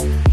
you